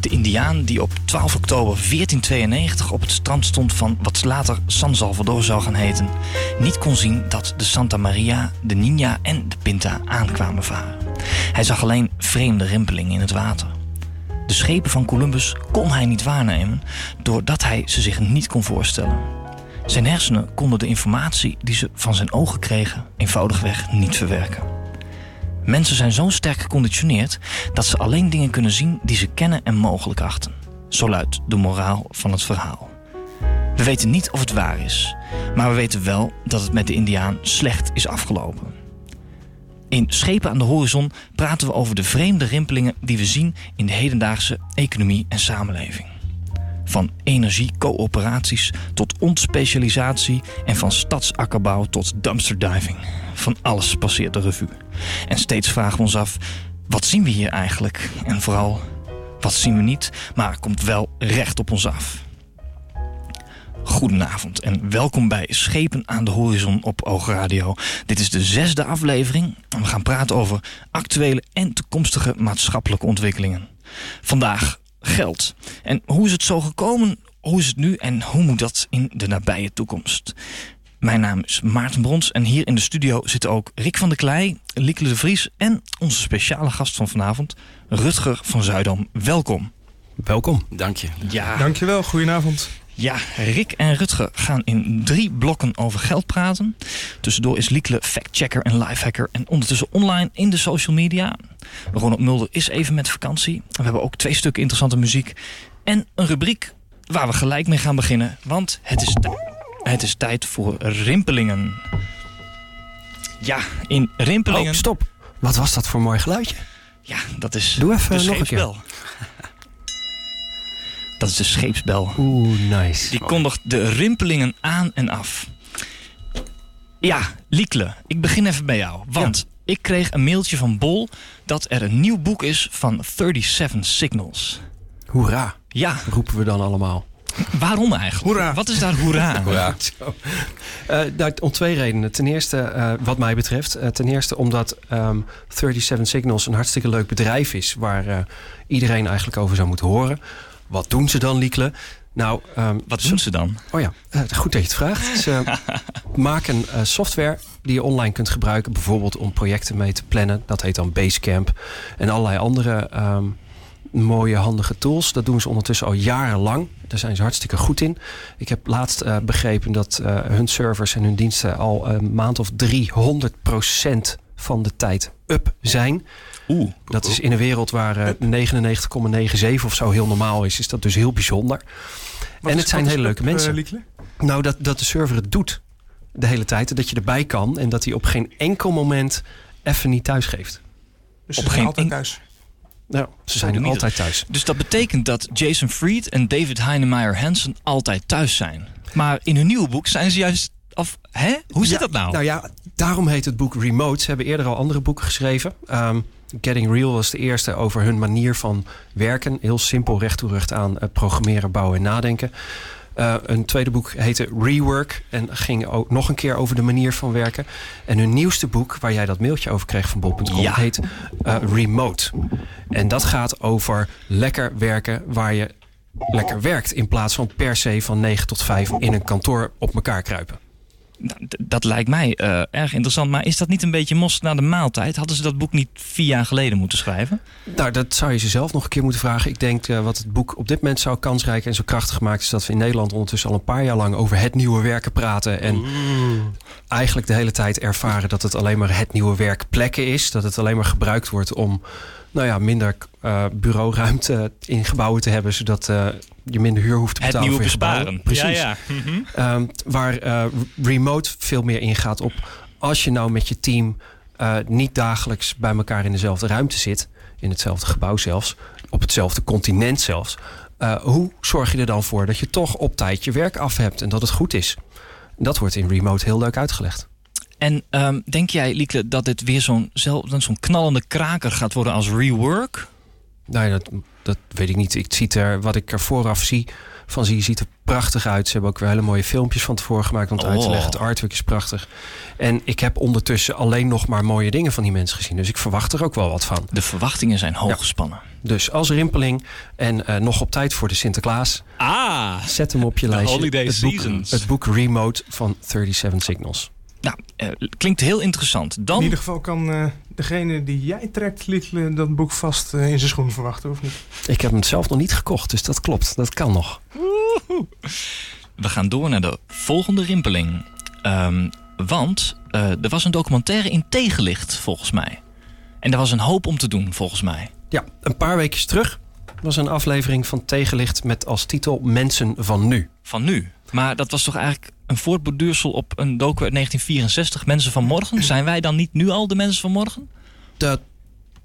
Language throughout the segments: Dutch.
de Indiaan die op 12 oktober 1492 op het strand stond van wat later San Salvador zou gaan heten, niet kon zien dat de Santa Maria, de Nina en de Pinta aankwamen varen. Hij zag alleen vreemde rimpelingen in het water. De schepen van Columbus kon hij niet waarnemen doordat hij ze zich niet kon voorstellen. Zijn hersenen konden de informatie die ze van zijn ogen kregen eenvoudigweg niet verwerken. Mensen zijn zo sterk geconditioneerd dat ze alleen dingen kunnen zien die ze kennen en mogelijk achten. Zo luidt de moraal van het verhaal. We weten niet of het waar is, maar we weten wel dat het met de Indiaan slecht is afgelopen. In Schepen aan de Horizon praten we over de vreemde rimpelingen die we zien in de hedendaagse economie en samenleving. Van energiecoöperaties tot ontspecialisatie en van stadsakkerbouw tot dumpsterdiving. Van alles passeert de revue. En steeds vragen we ons af, wat zien we hier eigenlijk? En vooral, wat zien we niet, maar komt wel recht op ons af. Goedenavond en welkom bij Schepen aan de Horizon op Oogradio. Dit is de zesde aflevering en we gaan praten over actuele en toekomstige maatschappelijke ontwikkelingen. Vandaag geld. En hoe is het zo gekomen? Hoe is het nu en hoe moet dat in de nabije toekomst? Mijn naam is Maarten Brons en hier in de studio zitten ook Rick van der Klei, Lieke de Vries en onze speciale gast van vanavond, Rutger van Zuidam. Welkom. Welkom. Dank je. Ja. Dankjewel, goedenavond. Ja, Rick en Rutger gaan in drie blokken over geld praten. Tussendoor is Liekle factchecker en lifehacker en ondertussen online in de social media. Ronald Mulder is even met vakantie. We hebben ook twee stukken interessante muziek en een rubriek waar we gelijk mee gaan beginnen. Want het is, het is tijd voor rimpelingen. Ja, in rimpelingen... Oh, stop. Wat was dat voor mooi geluidje? Ja, dat is Doe even nog een keer. Dat is de scheepsbel. Oeh, nice. Die kondigt de rimpelingen aan en af. Ja, Liekle, ik begin even bij jou. Want ik kreeg een mailtje van Bol dat er een nieuw boek is van 37 Signals. Hoera. Ja. Roepen we dan allemaal. Waarom eigenlijk? Hoera. Wat is daar hoera aan? Hoera. Uh, om twee redenen. Ten eerste, uh, wat mij betreft. Uh, ten eerste omdat um, 37 Signals een hartstikke leuk bedrijf is... waar iedereen eigenlijk over zou moeten horen. Wat doen ze dan, Liekle? Nou, um, wat doen ze dan? Oh ja, uh, goed dat je het vraagt. Ze maken uh, software die je online kunt gebruiken, bijvoorbeeld om projecten mee te plannen. Dat heet dan Basecamp. En allerlei andere um, mooie, handige tools. Dat doen ze ondertussen al jarenlang. Daar zijn ze hartstikke goed in. Ik heb laatst uh, begrepen dat hun servers en hun diensten al een maand of 300% van de tijd up zijn. Oeh. Dat is in een wereld waar uh, 99,97 of zo heel normaal is, is dat dus heel bijzonder. Wat en is, het zijn hele leuke up, mensen. Uh, nou, dat, dat de server het doet de hele tijd. Dat je erbij kan en dat hij op geen enkel moment even niet thuis geeft. Dus op geen altijd thuis? Nou, ze zijn altijd thuis. Dus dat betekent dat Jason Fried en David Heinemeier Hansen altijd thuis zijn. Maar in hun nieuwe boek zijn ze juist of, hè? Hoe zit ja, dat nou? Nou ja, daarom heet het boek Remote. Ze hebben eerder al andere boeken geschreven. Um, Getting Real was de eerste over hun manier van werken. Heel simpel, recht toe recht aan programmeren, bouwen en nadenken. Uh, een tweede boek heette Rework en ging ook nog een keer over de manier van werken. En hun nieuwste boek, waar jij dat mailtje over kreeg van Bob.com, ja. heet uh, Remote. En dat gaat over lekker werken waar je lekker werkt. In plaats van per se van 9 tot 5 in een kantoor op elkaar kruipen. Nou, dat lijkt mij uh, erg interessant. Maar is dat niet een beetje mos na de maaltijd? Hadden ze dat boek niet vier jaar geleden moeten schrijven? Nou, dat zou je ze zelf nog een keer moeten vragen. Ik denk uh, wat het boek op dit moment zo kansrijk en zo krachtig maakt... is dat we in Nederland ondertussen al een paar jaar lang over het nieuwe werken praten. En mm. eigenlijk de hele tijd ervaren dat het alleen maar het nieuwe werk plekken is. Dat het alleen maar gebruikt wordt om nou ja, minder uh, bureauruimte in gebouwen te hebben... zodat uh, je minder huur hoeft te betalen. Het nieuwe voor besparen. Precies. Ja, ja. Mm -hmm. um, waar uh, remote veel meer ingaat op... als je nou met je team uh, niet dagelijks bij elkaar in dezelfde ruimte zit... in hetzelfde gebouw zelfs, op hetzelfde continent zelfs... Uh, hoe zorg je er dan voor dat je toch op tijd je werk af hebt... en dat het goed is? Dat wordt in remote heel leuk uitgelegd. En um, denk jij, Liekle, dat dit weer zo'n zo'n knallende kraker gaat worden als rework? Nou ja, dat, dat weet ik niet. Ik zie er, wat ik er vooraf zie van zie. Ziet er prachtig uit. Ze hebben ook weer hele mooie filmpjes van tevoren gemaakt om het uit te leggen. Het oh. artwork is prachtig. En ik heb ondertussen alleen nog maar mooie dingen van die mensen gezien. Dus ik verwacht er ook wel wat van. De verwachtingen zijn hoog gespannen. Dus als rimpeling en uh, nog op tijd voor de Sinterklaas. Ah, zet hem op je lijstje. Holiday het boek, het boek Remote van 37 Signals. Nou, uh, klinkt heel interessant. Dan... In ieder geval kan uh, degene die jij trekt, Little, dat boek vast uh, in zijn schoen verwachten, of niet? Ik heb hem zelf nog niet gekocht, dus dat klopt. Dat kan nog. We gaan door naar de volgende rimpeling. Um, want er was een documentaire in tegenlicht, volgens mij. En er was een hoop om te doen, volgens mij. Ja, een paar weken terug was een aflevering van Tegenlicht met als titel Mensen van Nu. Van nu? Maar dat was toch eigenlijk een voortborduursel op een docu uit 1964, Mensen van Morgen? Zijn wij dan niet nu al de mensen van morgen? Dat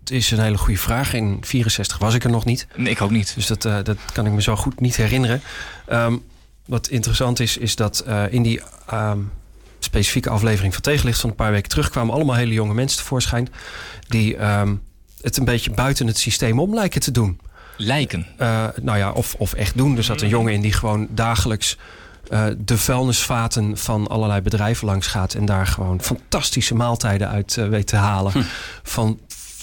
is een hele goede vraag. In 64 was ik er nog niet. Nee, ik ook niet. Dus dat, uh, dat kan ik me zo goed niet herinneren. Um, wat interessant is, is dat uh, in die um, specifieke aflevering van Tegenlicht van een paar weken terug kwamen allemaal hele jonge mensen tevoorschijn. Die um, het een beetje buiten het systeem om lijken te doen. Lijken? Uh, nou ja, of, of echt doen. Er zat een jongen in die gewoon dagelijks uh, de vuilnisvaten van allerlei bedrijven langs gaat. En daar gewoon fantastische maaltijden uit uh, weet te halen. Hm. Van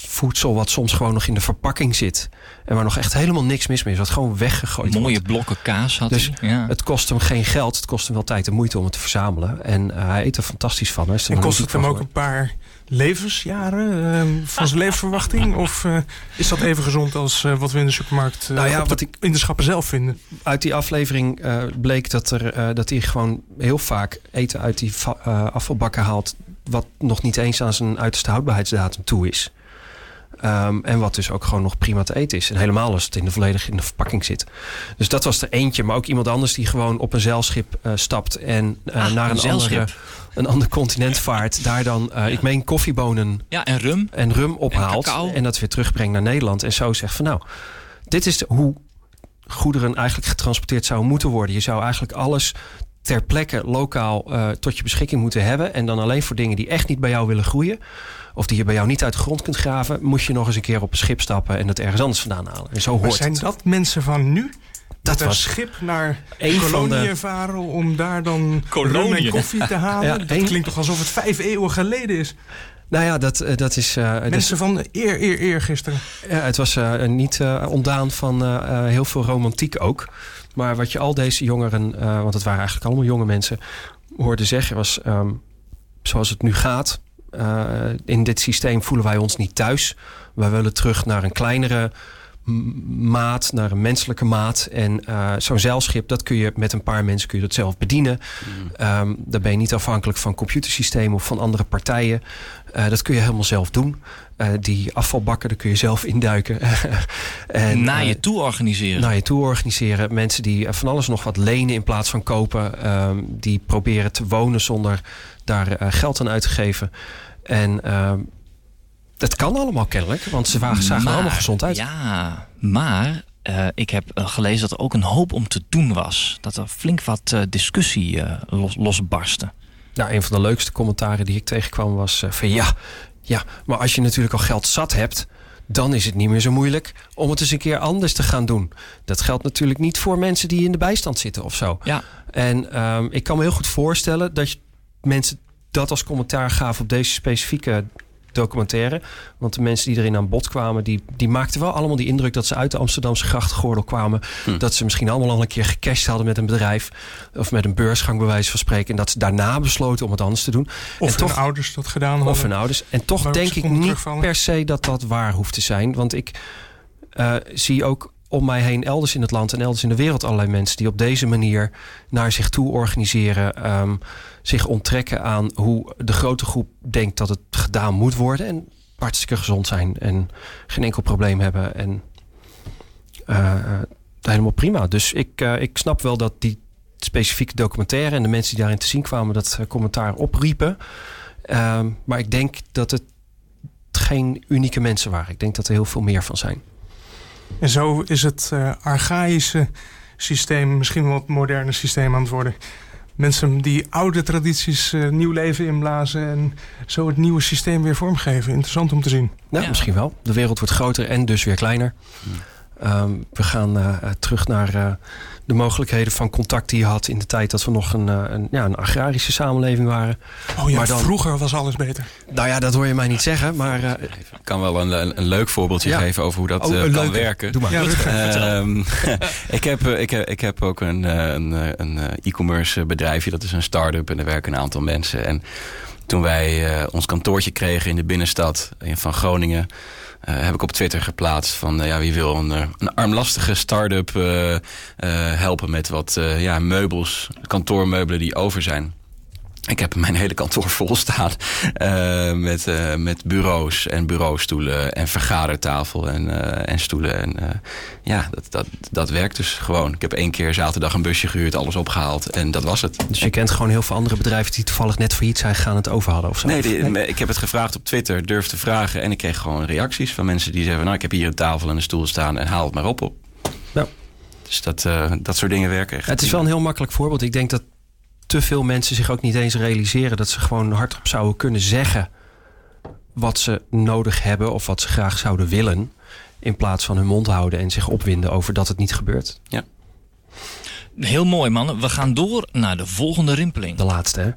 voedsel wat soms gewoon nog in de verpakking zit. En waar nog echt helemaal niks mis mee is. Wat gewoon weggegooid Mooie blokken kaas had dus hij. Ja. Het kost hem geen geld. Het kost hem wel tijd en moeite om het te verzamelen. En uh, hij eet er fantastisch van. Hij en kost het hem ook een paar levensjaren uh, van zijn levensverwachting? Of uh, is dat even gezond als uh, wat we in de supermarkt nou ja, wat ik, in de schappen zelf vinden? Uit die aflevering bleek dat, er, dat hij gewoon heel vaak eten uit die afvalbakken haalt... wat nog niet eens aan zijn uiterste houdbaarheidsdatum toe is. Um, en wat dus ook gewoon nog prima te eten is. En helemaal als het in de volledig in de verpakking zit. Dus dat was er eentje. Maar ook iemand anders die gewoon op een zeilschip uh, stapt en uh, naar een, een andere een ander continent vaart. Daar dan, uh, ik meen, koffiebonen. Ja, en rum. En rum ophaalt. En, en, dat weer terugbrengt naar Nederland. En zo zegt van nou, dit is de, hoe goederen eigenlijk getransporteerd zouden moeten worden. Je zou eigenlijk alles ter plekke lokaal tot je beschikking moeten hebben. En dan alleen voor dingen die echt niet bij jou willen groeien of die je bij jou niet uit de grond kunt graven, moet je nog eens een keer op een schip stappen en het ergens anders vandaan halen. En zo hoort maar zijn het. dat mensen van nu? Dat was een schip naar Kolonië de... varen om daar dan rum en koffie te halen. Ja, dat klinkt toch alsof het vijf eeuwen geleden is. Nou ja, dat, uh, dat is... Uh, Mensen van eer, eer, eer gisteren. Ja, het was uh, niet ontdaan van heel veel romantiek ook. Maar wat je al deze jongeren, want het waren eigenlijk allemaal jonge mensen, hoorde zeggen was... Um, zoals het nu gaat, uh, in dit systeem voelen wij ons niet thuis. Wij willen terug naar een kleinere maat, naar een menselijke maat. En uh, zo'n zeilschip, dat kun je met een paar mensen kun je dat zelf bedienen. Mm. Um, daar ben je niet afhankelijk van computersystemen of van andere partijen. Uh, dat kun je helemaal zelf doen. Uh, die afvalbakken, daar kun je zelf induiken. en, naar je toe organiseren. Naar je toe organiseren. Mensen die van alles nog wat lenen in plaats van kopen. Um, die proberen te wonen zonder daar geld aan uit te geven. En uh, dat kan allemaal kennelijk, want ze zagen maar, er allemaal gezond uit. Ja, maar uh, ik heb uh, gelezen dat er ook een hoop om te doen was. Dat er flink wat uh, discussie los, losbarstte. Nou, een van de leukste commentaren die ik tegenkwam was van ja, ja, maar als je natuurlijk al geld zat hebt, dan is het niet meer zo moeilijk om het eens een keer anders te gaan doen. Dat geldt natuurlijk niet voor mensen die in de bijstand zitten of zo. Ja. En um, ik kan me heel goed voorstellen dat je mensen dat als commentaar gaven op deze specifieke documentaire. Want de mensen die erin aan bod kwamen, die, die maakten wel allemaal die indruk dat ze uit de Amsterdamse grachtgordel kwamen. Hm. Dat ze misschien allemaal al een keer gecashed hadden met een bedrijf. Of met een beursgang, bij wijze van spreken. En dat ze daarna besloten om het anders te doen. Of en toch, hun ouders dat gedaan hadden. Of hun ouders. En toch denk ik niet per se dat dat waar hoeft te zijn. Want ik uh, zie ook om mij heen elders in het land en elders in de wereld allerlei mensen die op deze manier naar zich toe organiseren, um, zich onttrekken aan hoe de grote groep denkt dat het gedaan moet worden en hartstikke gezond zijn en geen enkel probleem hebben en uh, helemaal prima. Dus ik, uh, ik snap wel dat die specifieke documentaire en de mensen die daarin te zien kwamen dat commentaar opriepen. Um, maar ik denk dat het geen unieke mensen waren. Ik denk dat er heel veel meer van zijn. En zo is het archaïsche systeem misschien wel het moderne systeem aan het worden. Mensen die oude tradities uh, nieuw leven inblazen en zo het nieuwe systeem weer vormgeven. Interessant om te zien. Nou, ja. misschien wel. De wereld wordt groter en dus weer kleiner. Ehm, we gaan terug naar de mogelijkheden van contact die je had in de tijd dat we nog een, een, ja, een agrarische samenleving waren. Oh ja, maar dan, vroeger was alles beter. Nou ja, dat hoor je mij niet zeggen, maar... ik kan wel een, een leuk voorbeeldje geven over hoe dat oh, kan werken. Doe maar. Ja, um, ik, heb, ik, heb, ik heb ook een, een, een e-commerce bedrijfje, dat is een start-up en er werken een aantal mensen. En toen wij uh, ons kantoortje kregen in de binnenstad van Groningen... Uh, heb ik op Twitter geplaatst van uh, ja, wie wil een, een armlastige start-up helpen met wat ja, meubels, kantoormeubelen die over zijn. Ik heb mijn hele kantoor vol staan uh, met, uh, met bureaus en bureaustoelen en vergadertafel en, uh, en stoelen. En ja, dat, dat, dat werkt dus gewoon. Ik heb één keer zaterdag een busje gehuurd, alles opgehaald en dat was het. Dus je kent gewoon heel veel andere bedrijven die toevallig net failliet zijn gegaan het over hadden of zo? Nee, ik heb het gevraagd op Twitter, durf te vragen en ik kreeg gewoon reacties van mensen die zeggen: Nou, ik heb hier een tafel en een stoel staan en haal het maar op. op. Ja. Dus dat, dat soort dingen werken echt. Het is wel een heel makkelijk voorbeeld. Ik denk dat te veel mensen zich ook niet eens realiseren dat ze gewoon hardop zouden kunnen zeggen wat ze nodig hebben of wat ze graag zouden willen. In plaats van hun mond houden en zich opwinden over dat het niet gebeurt. Ja. Heel mooi, man. We gaan door naar de volgende rimpeling. De laatste, hè?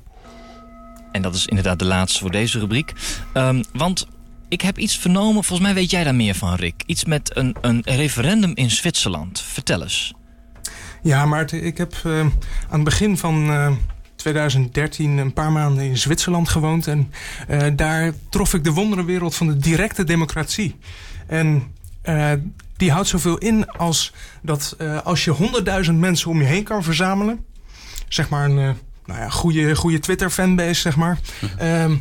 En dat is inderdaad de laatste voor deze rubriek. Um, want ik heb iets vernomen, volgens mij weet jij daar meer van, Rick. Iets met een, een referendum in Zwitserland. Vertel eens. Ja, Maarten, ik heb uh, aan het begin van uh, 2013 een paar maanden in Zwitserland gewoond. En uh, daar trof ik de wonderenwereld van de directe democratie. En uh, die houdt zoveel in als dat uh, als je honderdduizend mensen om je heen kan verzamelen. Zeg maar een nou ja, goede, goede Twitter-fanbase, zeg maar. Mhm.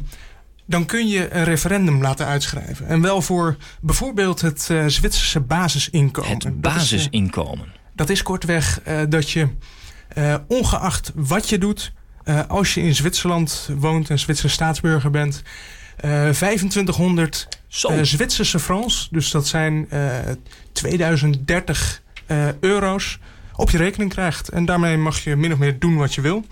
dan kun je een referendum laten uitschrijven. En wel voor bijvoorbeeld het Zwitserse basisinkomen. Het basisinkomen. Dat is kortweg uh, dat je, uh, ongeacht wat je doet, uh, als je in Zwitserland woont en Zwitserse staatsburger bent, 2500 Zwitserse francs, dus dat zijn 2030 euro's, op je rekening krijgt. En daarmee mag je min of meer doen wat je wil.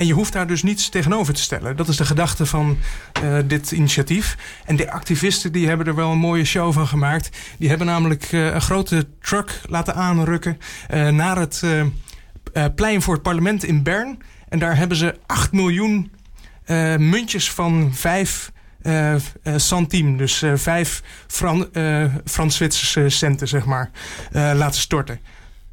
En je hoeft daar dus niets tegenover te stellen. Dat is de gedachte van uh, dit initiatief. En de activisten die hebben er wel een mooie show van gemaakt. Die hebben namelijk uh, een grote truck laten aanrukken uh, naar het plein voor het parlement in Bern. En daar hebben ze 8 miljoen muntjes van 5 centime, dus 5 Fran Frans-Zwitserse centen, zeg maar, laten storten.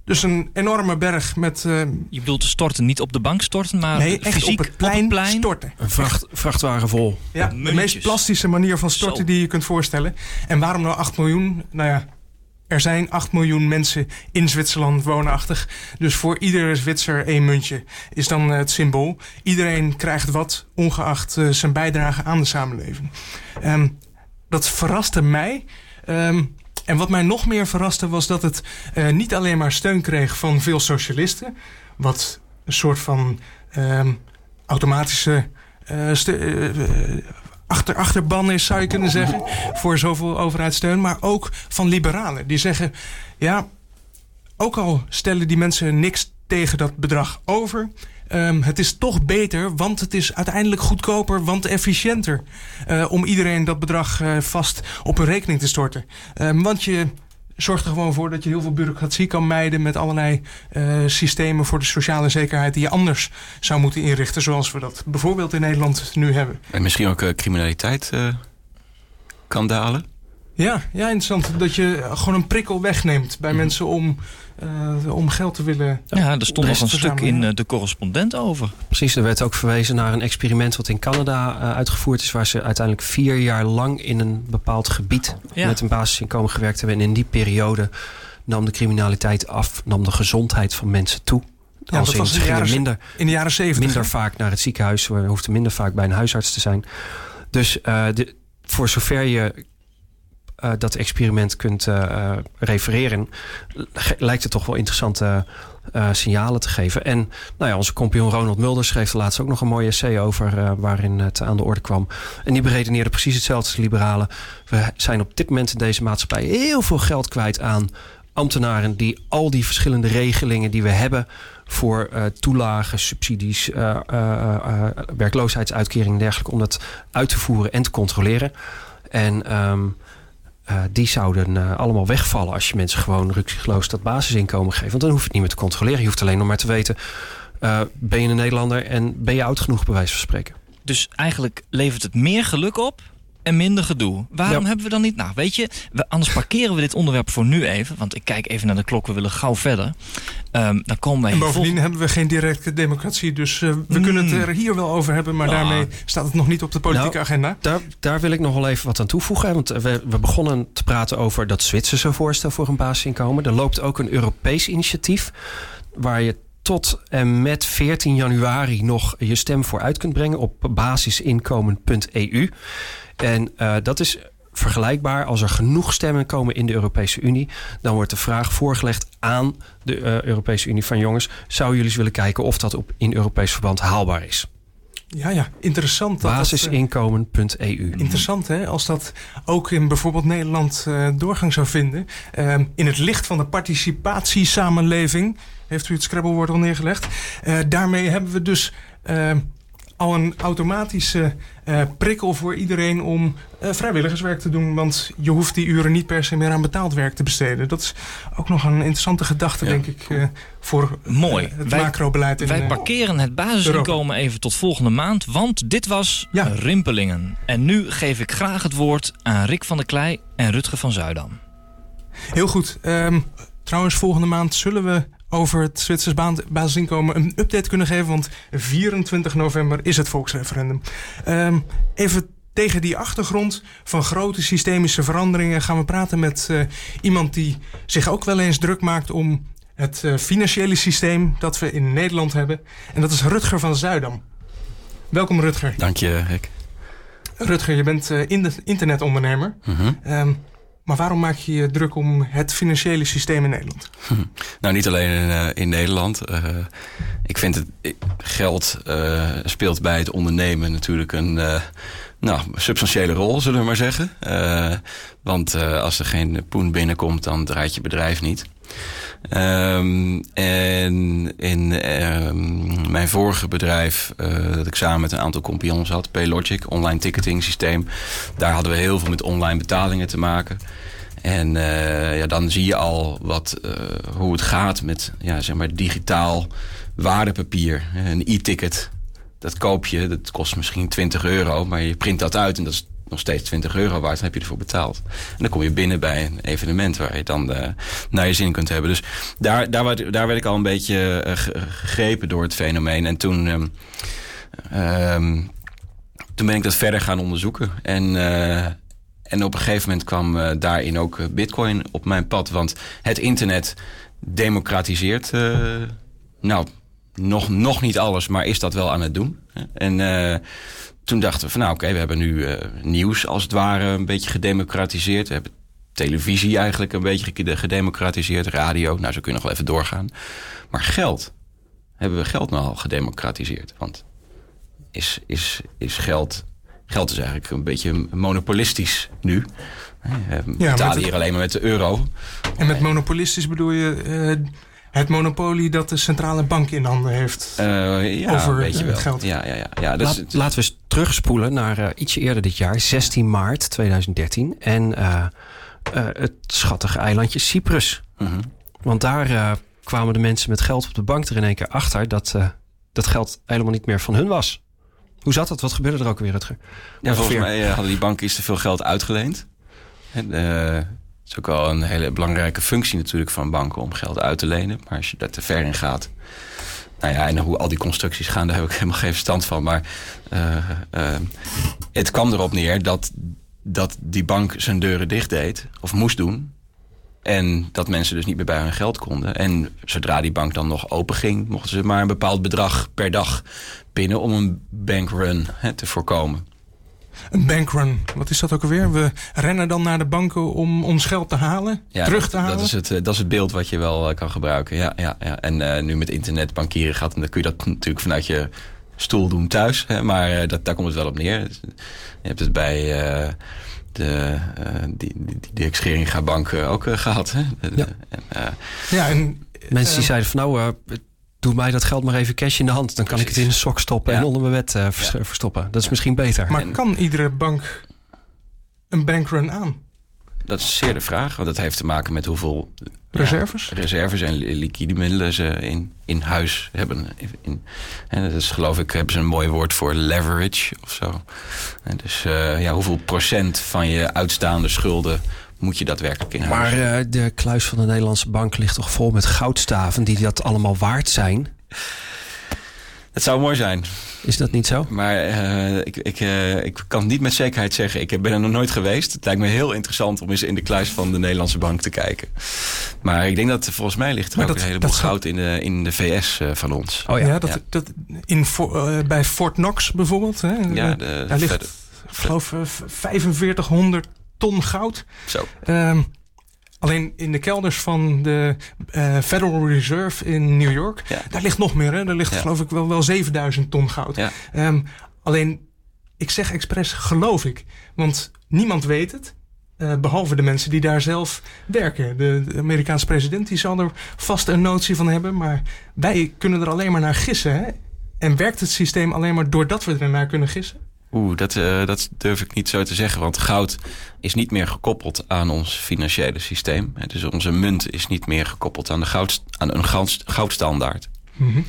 Dus een enorme berg met... Uh, je bedoelt storten, niet op de bank storten, maar nee, echt fysiek op het plein, op het plein storten. Een vracht, vrachtwagen vol. Ja, de meest plastische manier van storten Zo. die je kunt voorstellen. En waarom nou 8 miljoen? Nou ja, er zijn 8 miljoen mensen in Zwitserland woonachtig. Dus voor iedere Zwitser één muntje is dan het symbool. Iedereen krijgt wat, ongeacht uh, zijn bijdrage aan de samenleving. Um, dat verraste mij... Um, en wat mij nog meer verraste was dat het uh, niet alleen maar steun kreeg van veel socialisten. Wat een soort van uh, automatische uh, achter, achterban is, zou je kunnen zeggen. Voor zoveel overheidssteun. Maar ook van liberalen. Die zeggen, ja, ook al stellen die mensen niks tegen dat bedrag over... Um, het is toch beter, want het is uiteindelijk goedkoper, want efficiënter. Uh, om iedereen dat bedrag uh, vast op een rekening te storten. Um, want je zorgt er gewoon voor dat je heel veel bureaucratie kan mijden met allerlei uh, systemen voor de sociale zekerheid die je anders zou moeten inrichten, zoals we dat bijvoorbeeld in Nederland nu hebben. En misschien ook criminaliteit kan dalen? Ja, ja, interessant. Dat je gewoon een prikkel wegneemt bij mm. mensen om uh, om geld te willen. Ja, er stond nog een stuk in uh, de correspondent over. Precies, er werd ook verwezen naar een experiment wat in Canada uh, uitgevoerd is, waar ze uiteindelijk vier jaar lang in een bepaald gebied ja. met een basisinkomen gewerkt hebben. En in die periode nam de criminaliteit af, nam de gezondheid van mensen toe. Ja, Als dat in, was in de, jaren, minder, in de jaren 70. Minder vaak naar het ziekenhuis, we hoefden minder vaak bij een huisarts te zijn. Dus de, voor zover je uh, dat experiment kunt uh, refereren, lijkt het toch wel interessante signalen te geven. En nou ja, onze compagnon Ronald Mulder schreef er laatst ook nog een mooie essay over waarin het aan de orde kwam. En die beredeneerde precies hetzelfde als liberalen. We zijn op dit moment in deze maatschappij heel veel geld kwijt aan ambtenaren die al die verschillende regelingen die we hebben voor toelagen, subsidies, uh, werkloosheidsuitkeringen en dergelijke, om dat uit te voeren en te controleren. En um, die zouden allemaal wegvallen als je mensen gewoon ruksigloos dat basisinkomen geeft. Want dan hoef je het niet meer te controleren. Je hoeft alleen nog maar te weten: ben je een Nederlander en ben je oud genoeg, bij wijze van spreken. Dus eigenlijk levert het meer geluk op en minder gedoe. Waarom hebben we dan niet... Nou, weet je, we, anders parkeren we dit onderwerp voor nu even. Want ik kijk even naar de klok, we willen gauw verder. Um, dan komen wij en bovendien hebben we geen directe democratie. Dus uh, we kunnen het mm. er hier wel over hebben. Maar daarmee staat het nog niet op de politieke nou, agenda. Daar, daar wil ik nog wel even wat aan toevoegen. Want we, we begonnen te praten over dat Zwitserse voorstel voor een basisinkomen. Er loopt ook een Europees initiatief... waar je tot en met 14 januari nog je stem voor uit kunt brengen op basisinkomen.eu. En uh, dat is vergelijkbaar. Als er genoeg stemmen komen in de Europese Unie, dan wordt de vraag voorgelegd aan de uh, Europese Unie van jongens, zou jullie eens willen kijken of dat op in Europees verband haalbaar is? Ja, ja, interessant. Basisinkomen.eu. Interessant, hè? Als dat ook in bijvoorbeeld Nederland uh, doorgang zou vinden. Uh, in het licht van de participatiesamenleving. Heeft u het Scrabblewoord al neergelegd? Daarmee hebben we dus al een automatische uh, prikkel voor iedereen om uh, vrijwilligerswerk te doen. Want je hoeft die uren niet per se meer aan betaald werk te besteden. Dat is ook nog een interessante gedachte, denk ik, uh, voor Mooi. het wij, macrobeleid. In, wij parkeren het basisinkomen even tot volgende maand. Want dit was ja. Rimpelingen. En nu geef ik graag het woord aan Rick van der Klei en Rutger van Zuidam. Heel goed. Um, trouwens, volgende maand zullen we over het Zwitsers basisinkomen een update kunnen geven. Want 24 november is het volksreferendum. Um, even tegen die achtergrond van grote systemische veranderingen gaan we praten met uh, iemand die zich ook wel eens druk maakt om het uh, financiële systeem dat we in Nederland hebben. En dat is Rutger van Zuidam. Welkom Rutger. Dank je, Rick. Rutger, je bent uh, internetondernemer. Mm -hmm. Maar waarom maak je je druk om het financiële systeem in Nederland? Nou, niet alleen in, uh, in Nederland. Uh, ik vind het geld uh, speelt bij het ondernemen natuurlijk een nou, substantiële rol, zullen we maar zeggen. want als er geen poen binnenkomt, dan draait je bedrijf niet. Um, en in um, mijn vorige bedrijf, uh, dat ik samen met een aantal compagnons had, Paylogic, online ticketing systeem. Daar hadden we heel veel met online betalingen te maken. En uh, ja, dan zie je al wat, uh, hoe het gaat met ja, zeg maar digitaal waardepapier. Een e-ticket, dat koop je, dat kost misschien 20 euro, maar je print dat uit en dat is nog steeds 20 euro waard, heb je ervoor betaald. En dan kom je binnen bij een evenement waar je dan uh, naar je zin kunt hebben. Dus daar, daar, werd, daar werd ik al een beetje uh, gegrepen door het fenomeen. En toen, um, um, toen ben ik dat verder gaan onderzoeken. En, uh, en op een gegeven moment kwam daarin ook Bitcoin op mijn pad. Want het internet democratiseert. nou, nog, nog niet alles, maar is dat wel aan het doen. En toen dachten we van nou oké, we hebben nu uh, nieuws als het ware een beetje gedemocratiseerd. We hebben televisie eigenlijk een beetje gedemocratiseerd. Radio, nou zo kunnen we nog wel even doorgaan. Maar geld, hebben we geld nou al gedemocratiseerd? Want is, is, is geld... Geld is eigenlijk een beetje monopolistisch nu. We ja, betalen hier alleen maar met de euro. En met monopolistisch bedoel je... Uh, het monopolie dat de centrale bank in handen heeft uh, ja, over het geld. Ja, ja, ja. ja dus Laat, laten we eens terugspoelen naar uh, ietsje eerder dit jaar, 16 maart 2013. En uh, het schattige eilandje Cyprus. Mm -hmm. Want daar kwamen de mensen met geld op de bank er in één keer achter dat dat geld helemaal niet meer van hun was. Hoe zat dat? Wat gebeurde er ook weer, Rutger? Ja, volgens mij hadden die banken iets te veel geld uitgeleend. En, is ook wel een hele belangrijke functie natuurlijk van banken om geld uit te lenen. Maar als je daar te ver in gaat. Nou ja, en hoe al die constructies gaan, daar heb ik helemaal geen verstand van. Maar uh, uh, het kwam erop neer dat, dat die bank zijn deuren dicht deed, of moest doen. En dat mensen dus niet meer bij hun geld konden. En zodra die bank dan nog open ging, mochten ze maar een bepaald bedrag per dag pinnen om een bankrun te voorkomen. Een bankrun, wat is dat ook alweer? We rennen dan naar de banken om ons geld te halen, terug te halen? Dat is, het, eh, dat is het beeld wat je wel eh, kan gebruiken. Ja, ja, ja. En uh, nu met internetbankieren gaat, dan kun je dat natuurlijk vanuit je stoel doen thuis. Hè, maar dat, daar komt het wel op neer. Je hebt het bij uh, de, die, die, die bank ook gehad. Hè? Ja. En, ja, en mensen die zeiden van nou, doe mij dat geld maar even cash in de hand. Dan kan ik het in een sok stoppen en onder mijn wet uh, verstoppen. Dat is misschien beter. Maar kan iedere bank een bankrun aan? dat is zeer de vraag. Want dat heeft te maken met hoeveel reserves, reserves en liquide middelen ze in, in huis hebben. In, en dat is geloof ik, hebben ze een mooi woord voor leverage of zo. En dus uh, ja, hoeveel procent van je uitstaande schulden moet je daadwerkelijk in huis. Maar uh, de kluis van de Nederlandse bank ligt toch vol met goudstaven die dat allemaal waard zijn? Het zou mooi zijn. Is dat niet zo? Maar uh, ik, ik, uh, ik kan het niet met zekerheid zeggen. Ik ben er nog nooit geweest. Het lijkt me heel interessant om eens in de kluis van de Nederlandse bank te kijken. Maar ik denk dat volgens mij ligt er ook een heleboel goud in de, in de VS uh, van ons. Oh ja, ja dat, dat in, bij Fort Knox bijvoorbeeld. Hè? Ja, de, daar ligt, ik geloof 4500 ton goud. Zo. Um, Alleen in de kelders van de uh, Federal Reserve in New York, ja. daar ligt nog meer. Hè? Daar ligt geloof ik wel, wel 7000 ton goud. Ja. Um, alleen, ik zeg expres geloof ik. Want niemand weet het. Uh, behalve de mensen die daar zelf werken. De, de, Amerikaanse president die zal er vast een notie van hebben. Maar wij kunnen er alleen maar naar gissen. Hè? En werkt het systeem alleen maar doordat we er naar kunnen gissen? Oeh, dat, uh, dat durf ik niet zo te zeggen. Want goud is niet meer gekoppeld aan ons financiële systeem. Dus onze munt is niet meer gekoppeld aan, de goud, aan een goud, goudstandaard. Mm -hmm.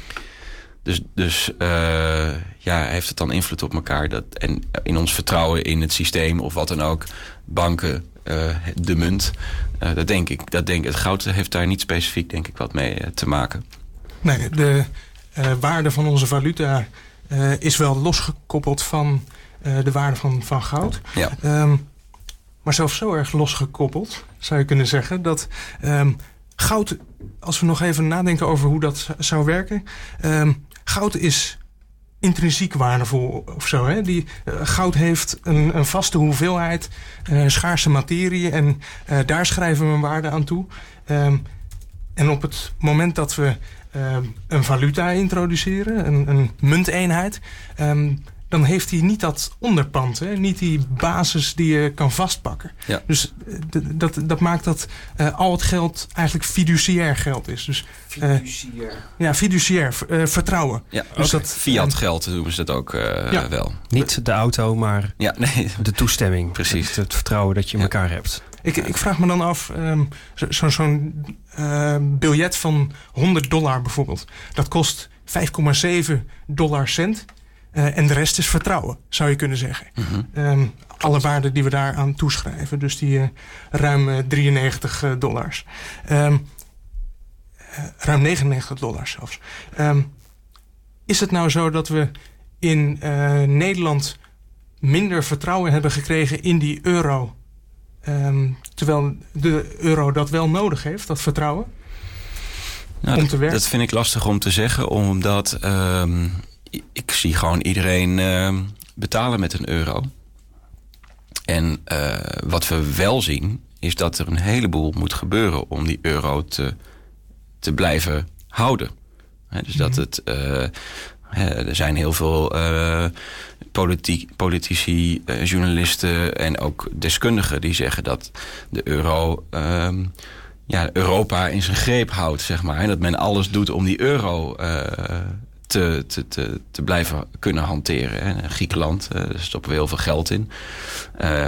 Dus, dus uh, ja, heeft het dan invloed op elkaar? Dat, en in ons vertrouwen in het systeem of wat dan ook, banken, uh, de munt. Dat denk ik. Dat denk, het goud heeft daar niet specifiek, denk ik, wat mee te maken. Nee, de waarde van onze valuta uh, is wel losgekoppeld van uh, de waarde van, van goud. Ja. Um, maar zelfs zo erg losgekoppeld, zou je kunnen zeggen, dat um, goud, als we nog even nadenken over hoe dat zou werken, um, goud is intrinsiek waardevol of zo. Hè? Die, uh, goud heeft een, een vaste hoeveelheid schaarse materie en daar schrijven we een waarde aan toe. En op het moment dat we um, een valuta introduceren, een, een munteenheid, um, dan heeft hij niet dat onderpand, hè? niet die basis die je kan vastpakken. Ja. Dus dat, dat maakt dat uh, al het geld eigenlijk fiduciair geld is. Dus, uh, fiduciair? Ja, fiduciair, uh, vertrouwen. Ja, dus okay. dat, fiat geld noemen ze dat ook ja. wel. Niet de auto, maar ja, nee. de toestemming. Precies. Het, het vertrouwen dat je in elkaar hebt. Ik, ik, vraag me dan af, um, zo'n zo uh, biljet van 100 dollar bijvoorbeeld. Dat kost 5,7 dollar cent. Uh, en de rest is vertrouwen, zou je kunnen zeggen. Mm -hmm. um, alle waarden die we daaraan toeschrijven. Dus die uh, ruim 93 dollars. Um, ruim 99 dollars zelfs. is het nou zo dat we in Nederland minder vertrouwen hebben gekregen in die euro Um, terwijl de euro dat wel nodig heeft, dat vertrouwen? Nou, om te werken? Dat vind ik lastig om te zeggen, omdat um, ik zie gewoon iedereen uh, betalen met een euro. En uh, wat we wel zien, is dat er een heleboel moet gebeuren om die euro te, te blijven houden. He, dus mm -hmm. dat het. Uh, er zijn heel veel uh, politiek, politici, uh, journalisten en ook deskundigen die zeggen dat de euro uh, ja, Europa in zijn greep houdt, zeg maar. En dat men alles doet om die euro uh, te, te, te, te blijven kunnen hanteren. En Griekenland, daar stoppen we heel veel geld in.